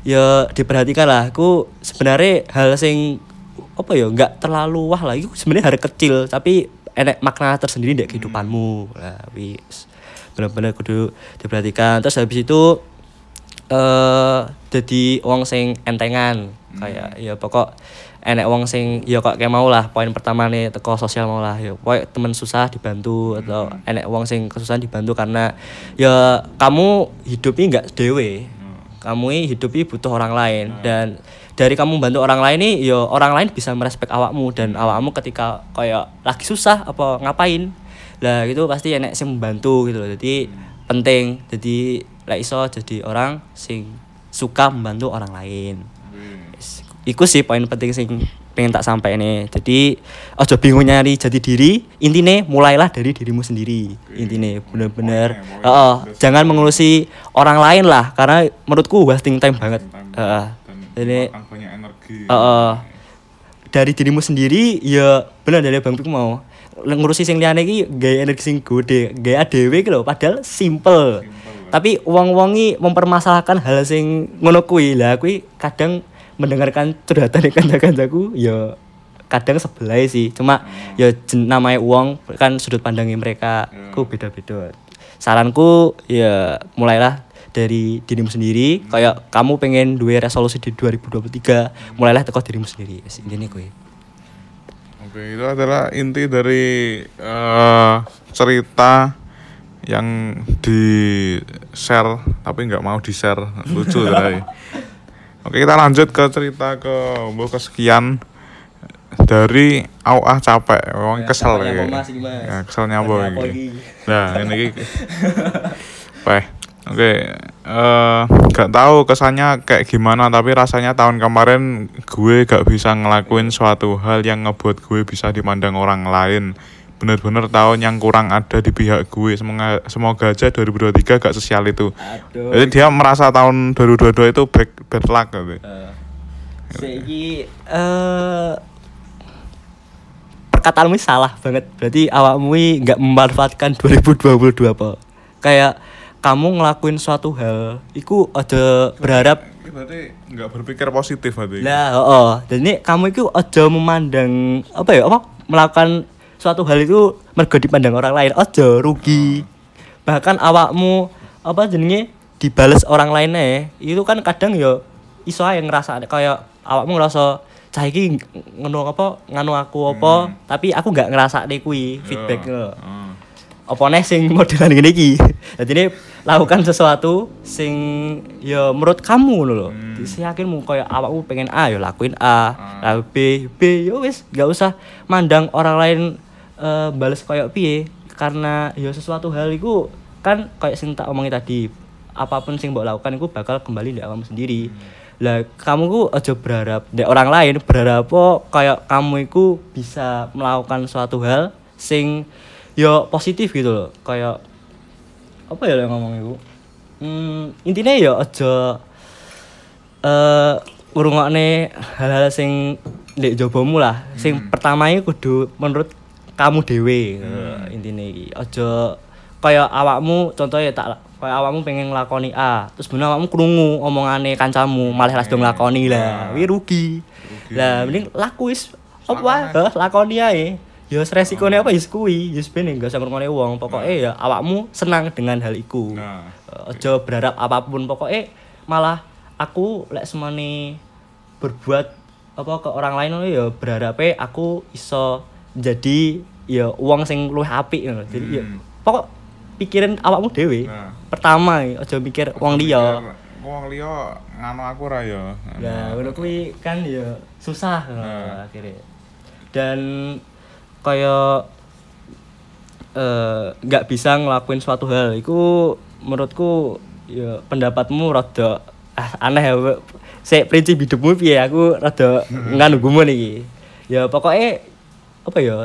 ya diperhatikan lah. Aku sebenarnya hal sing apa ya nggak terlalu wah lah. Itu sebenarnya hal kecil tapi enek makna tersendiri di kehidupanmu. Lah wis. Bener-bener kudu diperhatikan. Terus habis itu eh jadi wong sing entengan. Kayak ya pokok enek wong sing ya kok kayak mau lah. Poin pertama nih teko sosial mau lah. Ya pokok temen susah dibantu atau enek wong sing kesusahan dibantu karena ya kamu hidupnya nggak dewe. Kamu ini hidupi butuh orang lain. Dan dari kamu bantu orang lain nih yo orang lain bisa merespek awakmu dan awakmu ketika kayak lagi susah apa ngapain lah gitu pasti enek sing membantu gitu loh jadi penting jadi lah iso jadi orang sing suka membantu orang lain Yes. Iku sih poin penting sing pengen tak sampai nih. Jadi ojo bingung nyari jati diri. Intine mulailah dari dirimu sendiri. Intine bener-bener. Poin. Heeh, jangan mengurusi orang lain lah karena menurutku wasting time banget. Time Heeh. Makan banyak energi Heeh. dari dirimu sendiri ya bener dari Bang Pik mau ngurusi sing liyane iki gaya energi sing gede, gaya dhewe iki lho padahal simple. Tapi wong-wongi mempermasalahkan hal sing ngono kuwi. Lah kuwi kadang mendengarkan curhatan kanca-kancaku ya kadang sebelah sih. Cuma ya jen- namanya uang kan sudut pandangnya mereka ku beda-beda. Saranku ya mulailah dari dirimu sendiri. Kayak kamu pengen dua resolusi di 2023 mulailah teko dirimu sendiri. Wis, intinya kuwi. Oke, itu adalah inti dari eh, cerita yang di share tapi nggak mau di share lucu tadi. Oke kita lanjut ke cerita ke mbok kesekian. Dari au ah capek. Wong Ya, kesel Mas? ya keselnya iki? nah ini Weh, oke eh gak tahu kesannya kayak gimana tapi rasanya tahun kemarin gue gak bisa ngelakuin suatu hal yang ngebuat gue bisa dipandang orang lain bener-bener tahun yang kurang ada di pihak gue semoga semoga aja 2023 gak sesial itu Aduh. jadi dia merasa tahun 2022 itu bad, bad luck gitu. Eh, Saiki eh perkataanmu salah banget. Berarti awakmu nggak memanfaatkan 2022 apa. Kayak kamu ngelakuin suatu hal, iku aja berharap berarti nggak berpikir positif berarti. lah, oh, Dan ini kamu itu aja memandang apa ya, apa melakukan suatu hal itu mergo dipandang orang lain, aja rugi. Bahkan awakmu apa jenenge dibales orang lainnya, itu kan kadang ya iso ae ngerasa kayak awakmu ngerasa cah iki ngono apa nganu aku apa, tapi aku nggak ngerasa kuwi feedback ngono Oh. Apa nih sing modelan gini iki? Jadi ini lakukan sesuatu sing ya menurut kamu lho. Hmm. hmm. yakinmu kayak awakmu pengen A ya lakuin A. Lalu B B ya wis gak usah mandang orang lain eh, bales kayak piye. Karena ya sesuatu hal itu kan kayak sing tak omongi tadi apa pun sing mbok lakukan itu bakal kembali di kamu sendiri. Lah kamu ku aja berharap di orang lain berharap apa kayak kamu itu bisa melakukan suatu hal sing yo positif gitu loh. Kayak apa ya yang ngomong itu? Hmm, intinya ya aja eh ngrungokne hal-hal sing ndek jobomu lah. Sing pertama itu kudu menurut kamu dewe hmm. intinya iki. Aja kayak awakmu contohnya tak kayak awakmu pengen nglakoni A terus bener awakmu krungu omongane kancamu malah langsung nglakoni lah. Wi rugi. Lah mending laku wis apa? Lakoni ae ya resikone apa ya kuwi ya ben gak usah ngrungokne wong pokoke ya awakmu senang dengan hal iku Nah. Eh, aja berharap apa pun pokoknya malah aku lek semane berbuat apa ke orang lain ya berharapnya aku iso jadi ya uang sing luwih apik ngono. Jadi ya Hmm. pokok pikirin awakmu dhewe. Nah. Pertama ya, aja mikir wong liya. Wong liya nganu aku ra ya. Ngono kuwi kan ya susah Nah. akhirnya. Dan kayak eh nggak bisa ngelakuin suatu hal. Itu menurutku ya pendapatmu rada ah, aneh ya saya prinsip hidupmu piye? Aku rada nganu gumun iki ya pokoknya apa ya?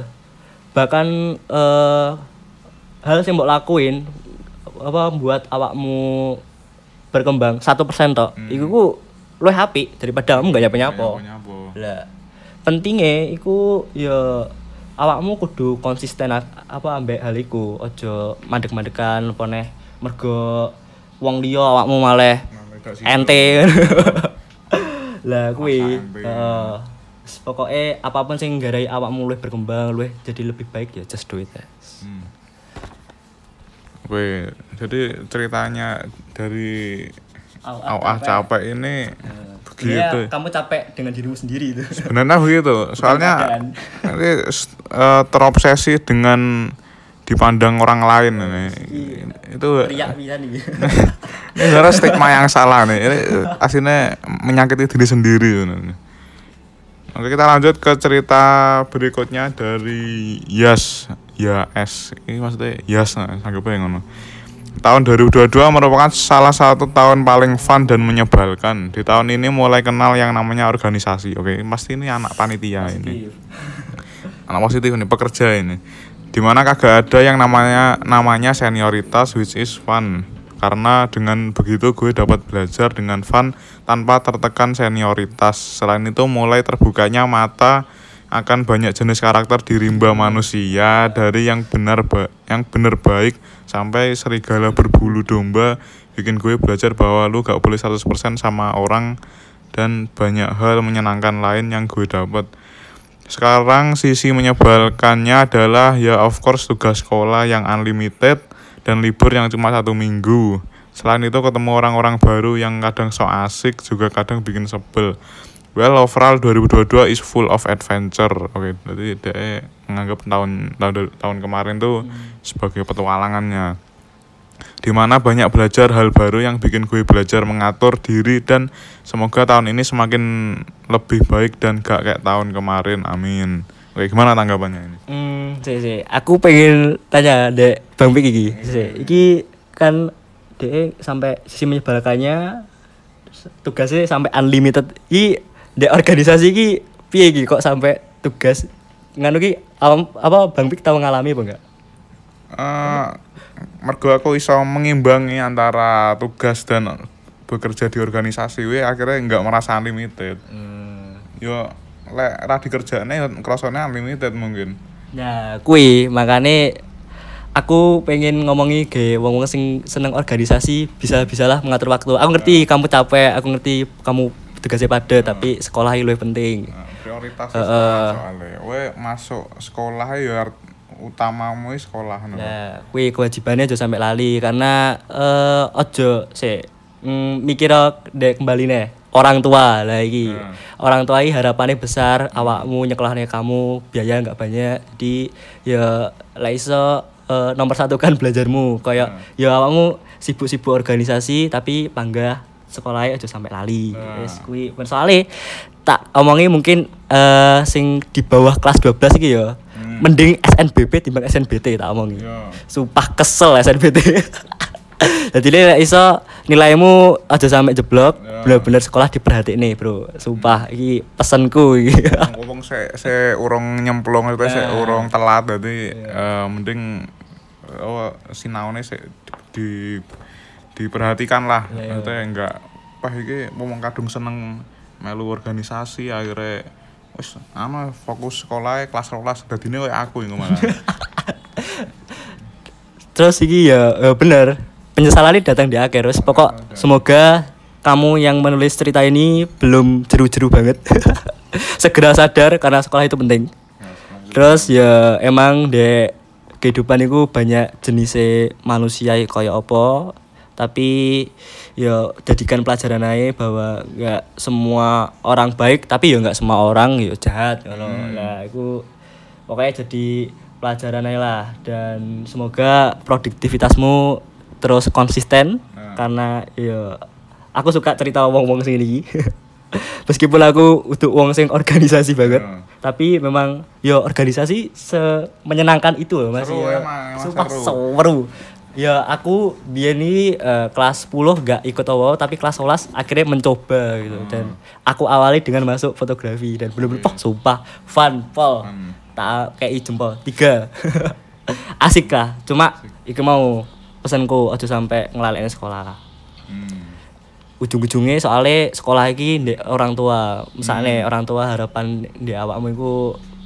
Bahkan eh hal yang mbok lakuin apa buat awakmu berkembang satu persen tok Hmm. iku ku luwih apik daripada kamu gak nyapa-nyapa Nyapa. lah pentingnya iku ya awakmu kudu konsisten apa ambek hal iku. Aja mandek-mandekan apa neh. Mergo wong liya awakmu malah ente lah kuwi. heeh. Pokoke apa pun sing nggarai awakmu luwih berkembang luwih jadi lebih baik ya just do it guys. Hmm. Oke, jadi ceritanya dari Au ah capek ini begitu. Iya, kamu capek dengan dirimu sendiri itu. Sebenarnya begitu. Soalnya ini s- eh, terobsesi dengan dipandang orang lain ini. Itu Riak nih. ini sebenarnya stigma yang salah nih. Ini aslinya menyakiti diri sendiri sebenarnya. Oke kita lanjut ke cerita berikutnya dari Yas Ya S ini maksudnya Yas nah, anggapnya yang ngono Tahun 2022 merupakan salah satu tahun paling fun dan menyebalkan. Di tahun ini mulai kenal yang namanya organisasi. Oke pasti ini anak panitia ini. Anak positif ini pekerja ini. Di mana kagak ada yang namanya namanya senioritas which is fun. Karena dengan begitu gue dapat belajar dengan fun tanpa tertekan senioritas. Selain itu mulai terbukanya mata akan banyak jenis karakter di rimba manusia dari yang benar ba- yang benar baik sampai serigala berbulu domba bikin gue belajar bahwa lu gak boleh 100% sama orang dan banyak hal menyenangkan lain yang gue dapat sekarang sisi menyebalkannya adalah ya of course tugas sekolah yang unlimited dan libur yang cuma satu minggu. Selain itu ketemu orang-orang baru yang kadang so asik juga kadang bikin sebel. Well overall 2022 is full of adventure. Oke, berarti dia menganggap tahun tahun tahun kemarin tuh sebagai petualangannya. di mana banyak belajar hal baru yang bikin gue belajar mengatur diri dan semoga tahun ini semakin lebih baik dan gak kayak tahun kemarin amin oke gimana tanggapannya ini Hmm, sih sih. Aku pengen tanya dek Bang Pik iki. Sih, iki kan dek sampai sisi menyebalkannya tugasnya sampai unlimited. Iki dek organisasi iki piye iki kok sampai tugas? Nganu ki apa Bang Pik tahu ngalami apa enggak? Eh, mergo aku iso mengimbangi antara tugas dan bekerja di organisasi we akhirnya nggak merasa unlimited. Yo lek ra dikerjane krasane unlimited mungkin. Nah, kui makane aku pengen ngomongi ge wong-wong sing seneng organisasi bisa-bisalah mengatur waktu. Aku ngerti kamu capek, aku ngerti kamu tugasnya padat, tapi sekolah itu lebih penting. Nah, prioritas sekolah soalnya. We masuk sekolah ya art- utamamu i sekolah no. Nah, kewajibannya aja sampai lali karena eh ojo sih mm, mikir dek kembali nih orang tua. Lagi Hmm. orang tua ini harapannya besar awakmu nyekolahnya kamu biaya nggak banyak. Jadi ya lah iso eh, nomor satu kan belajarmu. Kayak ya awakmu sibuk-sibuk organisasi tapi panggah sekolahnya aja sampai lali Hmm. wis kuwi soalnya tak omongi mungkin eh sing di bawah kelas 12 iki ya Hmm. mending SNBP timbang SNBT tak omongi Yo. sumpah kesel SNBT jadi nek iso nilaimu aja sampai jeblok Ya. bener-bener sekolah diperhatiin nih bro sumpah iki pesenku iki ngomong se se urung nyemplung itu se Nah. urung telat jadi Iya. eh, mending oh, sinaune se di diperhatikan lah Iya, iya. maksudnya enggak pah iki ngomong kadung seneng melu organisasi akhirnya wis anu fokus sekolah kelas 12 dadine kayak aku yang malah. Terus iki ya eh, bener penyesalan ini datang di akhir. Terus pokok semoga kamu yang menulis cerita ini belum jeru-jeru banget. Segera sadar karena sekolah itu penting. Terus ya emang de kehidupan itu banyak jenisnya manusia kayak apa tapi ya jadikan pelajaran aja bahwa nggak semua orang baik tapi ya nggak semua orang ya jahat ngono lah itu pokoknya jadi pelajaran aja lah dan semoga produktivitasmu terus konsisten Nah. karena ya aku suka cerita wong-wong sing meskipun aku untuk wong sing organisasi banget Ya. tapi memang ya organisasi semenyenangkan itu loh mas Seru ya. emang, emang seru. seru ya aku biar ini eh, kelas 10 gak ikut awal tapi kelas 11 akhirnya mencoba gitu. Hmm. dan aku awali dengan masuk fotografi dan bener-bener oh, sumpah fun pol Fun. tak kayak jempol. Tiga. Asik lah. Cuma iki mau pesanku aja sampai ngelalaiin sekolah hmm. ujung-ujungnya soalnya sekolah ndek orang tua. Hmm. misalnya orang tua harapan di awakmu itu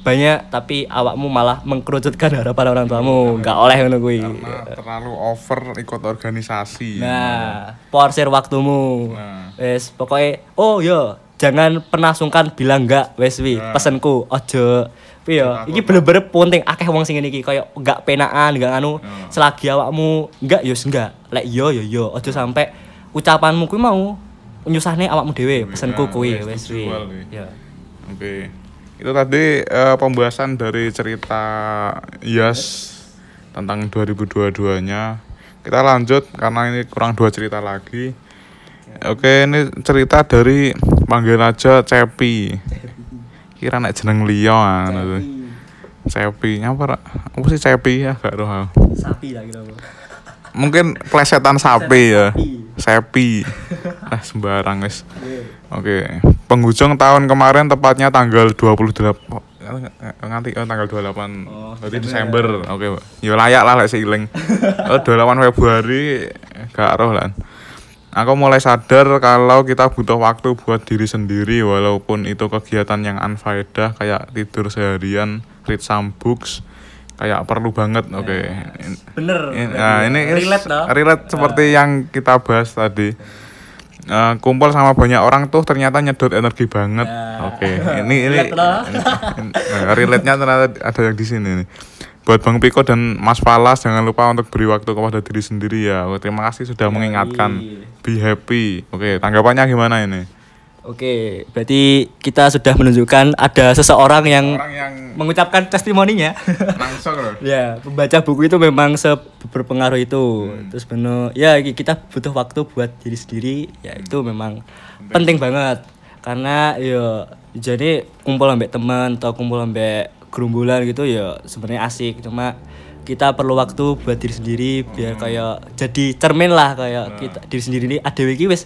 banyak tapi awakmu malah mengkerucutkan harapan orang tuamu nggak oleh ngono kuwi terlalu over ikut organisasi nah porsir waktumu Nah. wes pokoknya oh yo jangan pernah sungkan bilang enggak wes wi Nah. pesenku ojo Tapi yo, Takut iki bener-bener penting akeh wong sing ngene iki koyo enggak penaan, enggak anu. Nah. Selagi awakmu enggak yo enggak. Lek yo yo yo, ojo sampai ucapanmu kuwi mau nyusahne awakmu dhewe. Pesenku Nah, kuwi wes, wi. banget nih. Ya. Itu tadi eh, pembahasan dari cerita Yas tentang 2022-nya. Kita lanjut karena ini kurang dua cerita lagi. Oke, ini cerita dari panggil aja Cepi. Kira nek jeneng liya tuh. Cepi. Nyapa? Apa sih Cepi ya? Gak roh. aku. Sapi lah gitu. Mungkin plesetan sapi ya. Sepi. Ah sembarang guys. Oke, penghujung tahun kemarin tepatnya tanggal 28 oh, nganti oh, tanggal 28 Oh, berarti Desember. Oke, ya layak lah lek seiling. oh, 28 Februari gak roh lan. Aku mulai sadar kalau kita butuh waktu buat diri sendiri walaupun itu kegiatan yang unfaedah kayak tidur seharian, read some books kayak perlu banget. Oke. Bener. Ini- Nah, ini relate toh. relate seperti yang kita bahas tadi. Eh, kumpul sama banyak orang tuh ternyata nyedot energi banget. Nah. Oke, ini ini, ini- relate-nya ternyata ada yang di sini nih. Buat Bang Piko dan Mas Falas jangan lupa untuk beri waktu kepada diri sendiri ya. Terima kasih sudah mengingatkan. Be happy. Oke, tanggapannya gimana ini? Oke, berarti kita sudah menunjukkan ada seseorang yang Orang yang mengucapkan testimoninya. langsung loh. ya, membaca buku itu memang berpengaruh itu. Terus benar, ya kita butuh waktu buat diri sendiri, ya itu memang penting banget. Karena ya jadi kumpul ambek teman atau kumpul ambek gerombolan gitu ya sebenarnya asik, cuma kita perlu waktu buat diri sendiri biar kayak jadi cermin lah kayak kita diri sendiri ini ada wis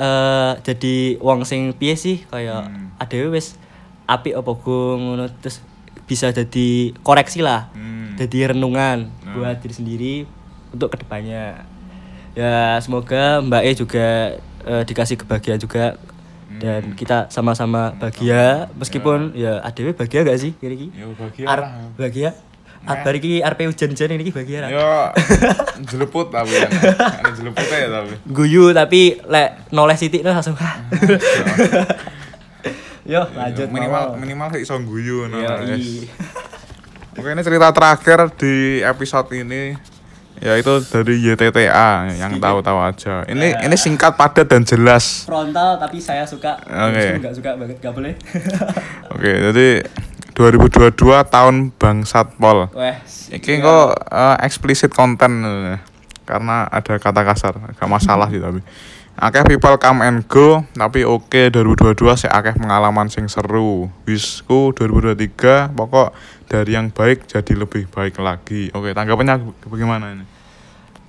eh jadi wong sing piye sih? Kayak adewe wis apik apa ngono terus bisa jadi koreksi lah. Hmm. jadi renungan buat diri sendiri untuk ke depannya. Ya semoga Mbak E juga eh, dikasih kebahagiaan juga dan kita sama-sama bahagia. Meskipun ya. adewe bahagia gak sih kira Ya bahagia bahagia Bar iki arep hujan-hujan ini lah. Yo jeleput tapi kan. Ada ya tapi. Guyu tapi lek noleh sitik no langsung "Hah." Yo lanjut minimal minimal sih iso guyu no, Iya, iya. Oke ini cerita terakhir di episode ini yaitu dari YTTA yang tahu-tahu aja. Ini ini singkat padat dan jelas. frontal tapi saya suka Oke. nggak suka banget nggak boleh Oke jadi 2022 tahun bangsat pol. weh Iki kok eh, eksplisit konten eh, karena ada kata kasar, gak masalah sih tapi. Akeh people come and go, tapi oke 2022 sih akeh pengalaman sing seru. Wisku 2023 pokok dari yang baik jadi lebih baik lagi. Oke, tanggapannya bagaimana ini?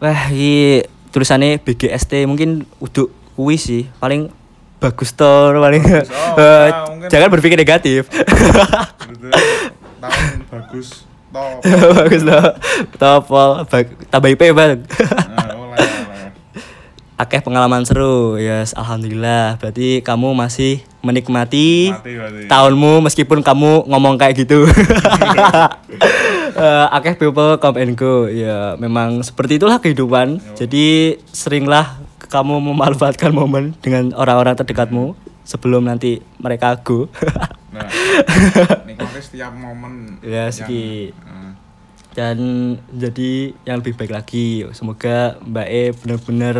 wah ini tulisannya BGST mungkin uduk kuwi sih paling bagus toh paling. Oh, Eh, nah, jangan berpikir negatif. Tahun bagus top. bagus loh topol tambah IP bang. Nah, akeh pengalaman seru. Yes alhamdulillah. Berarti kamu masih menikmati Mati tahunmu meskipun kamu ngomong kayak gitu. Eh, akeh people come and go. Ya memang seperti itulah kehidupan. Jadi seringlah kamu memanfaatkan momen dengan orang-orang terdekatmu sebelum nanti mereka go. Nah, nikmati setiap momen. Ya, yang- eh, dan jadi yang lebih baik lagi semoga Mbak E benar-benar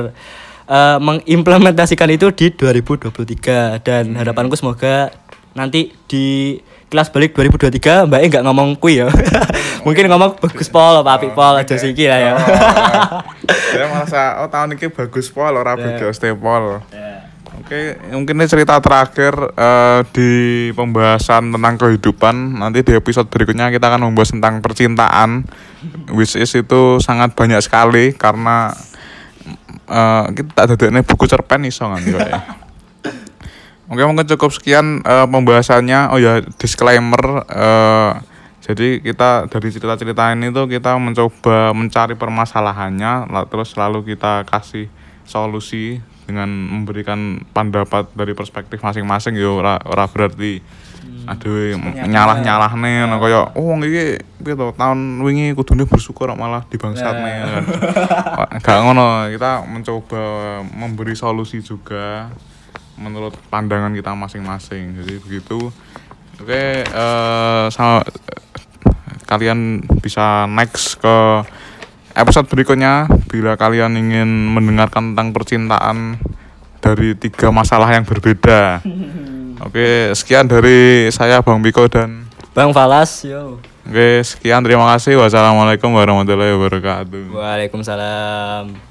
eh, mengimplementasikan itu di 2023 dan harapanku semoga nanti di kelas balik 2023 Mbak E nggak ngomong kui ya mungkin ngomong bagus pol apa apik pol aja siki lah ya Saya merasa oh tahun ini bagus pol ora Ya. BGST pol. Oke, mungkin ini cerita terakhir eh, di pembahasan tentang kehidupan. Nanti di episode berikutnya kita akan membahas tentang percintaan. Which is itu sangat banyak sekali karena eh, kita dadekne buku cerpen iso kan ya. Oke, mungkin cukup sekian eh, pembahasannya. Oh ya, disclaimer eh, jadi kita dari cerita-cerita ini tuh kita mencoba mencari permasalahannya, la- terus selalu kita kasih solusi dengan memberikan pendapat dari perspektif masing-masing. Yo ora ora berarti aduh nyalah nyalah nih no kaya oh iki piye to tahun wingi kudune bersyukur malah dibangsatne kan gak ngono kita mencoba memberi solusi juga menurut pandangan kita masing-masing jadi begitu oke eh sama kalian bisa next ke episode berikutnya bila kalian ingin mendengarkan tentang percintaan dari tiga masalah yang berbeda. Oke, sekian dari saya Bang Piko dan Bang Falas yo oke sekian terima kasih. Wassalamualaikum warahmatullahi wabarakatuh. Waalaikumsalam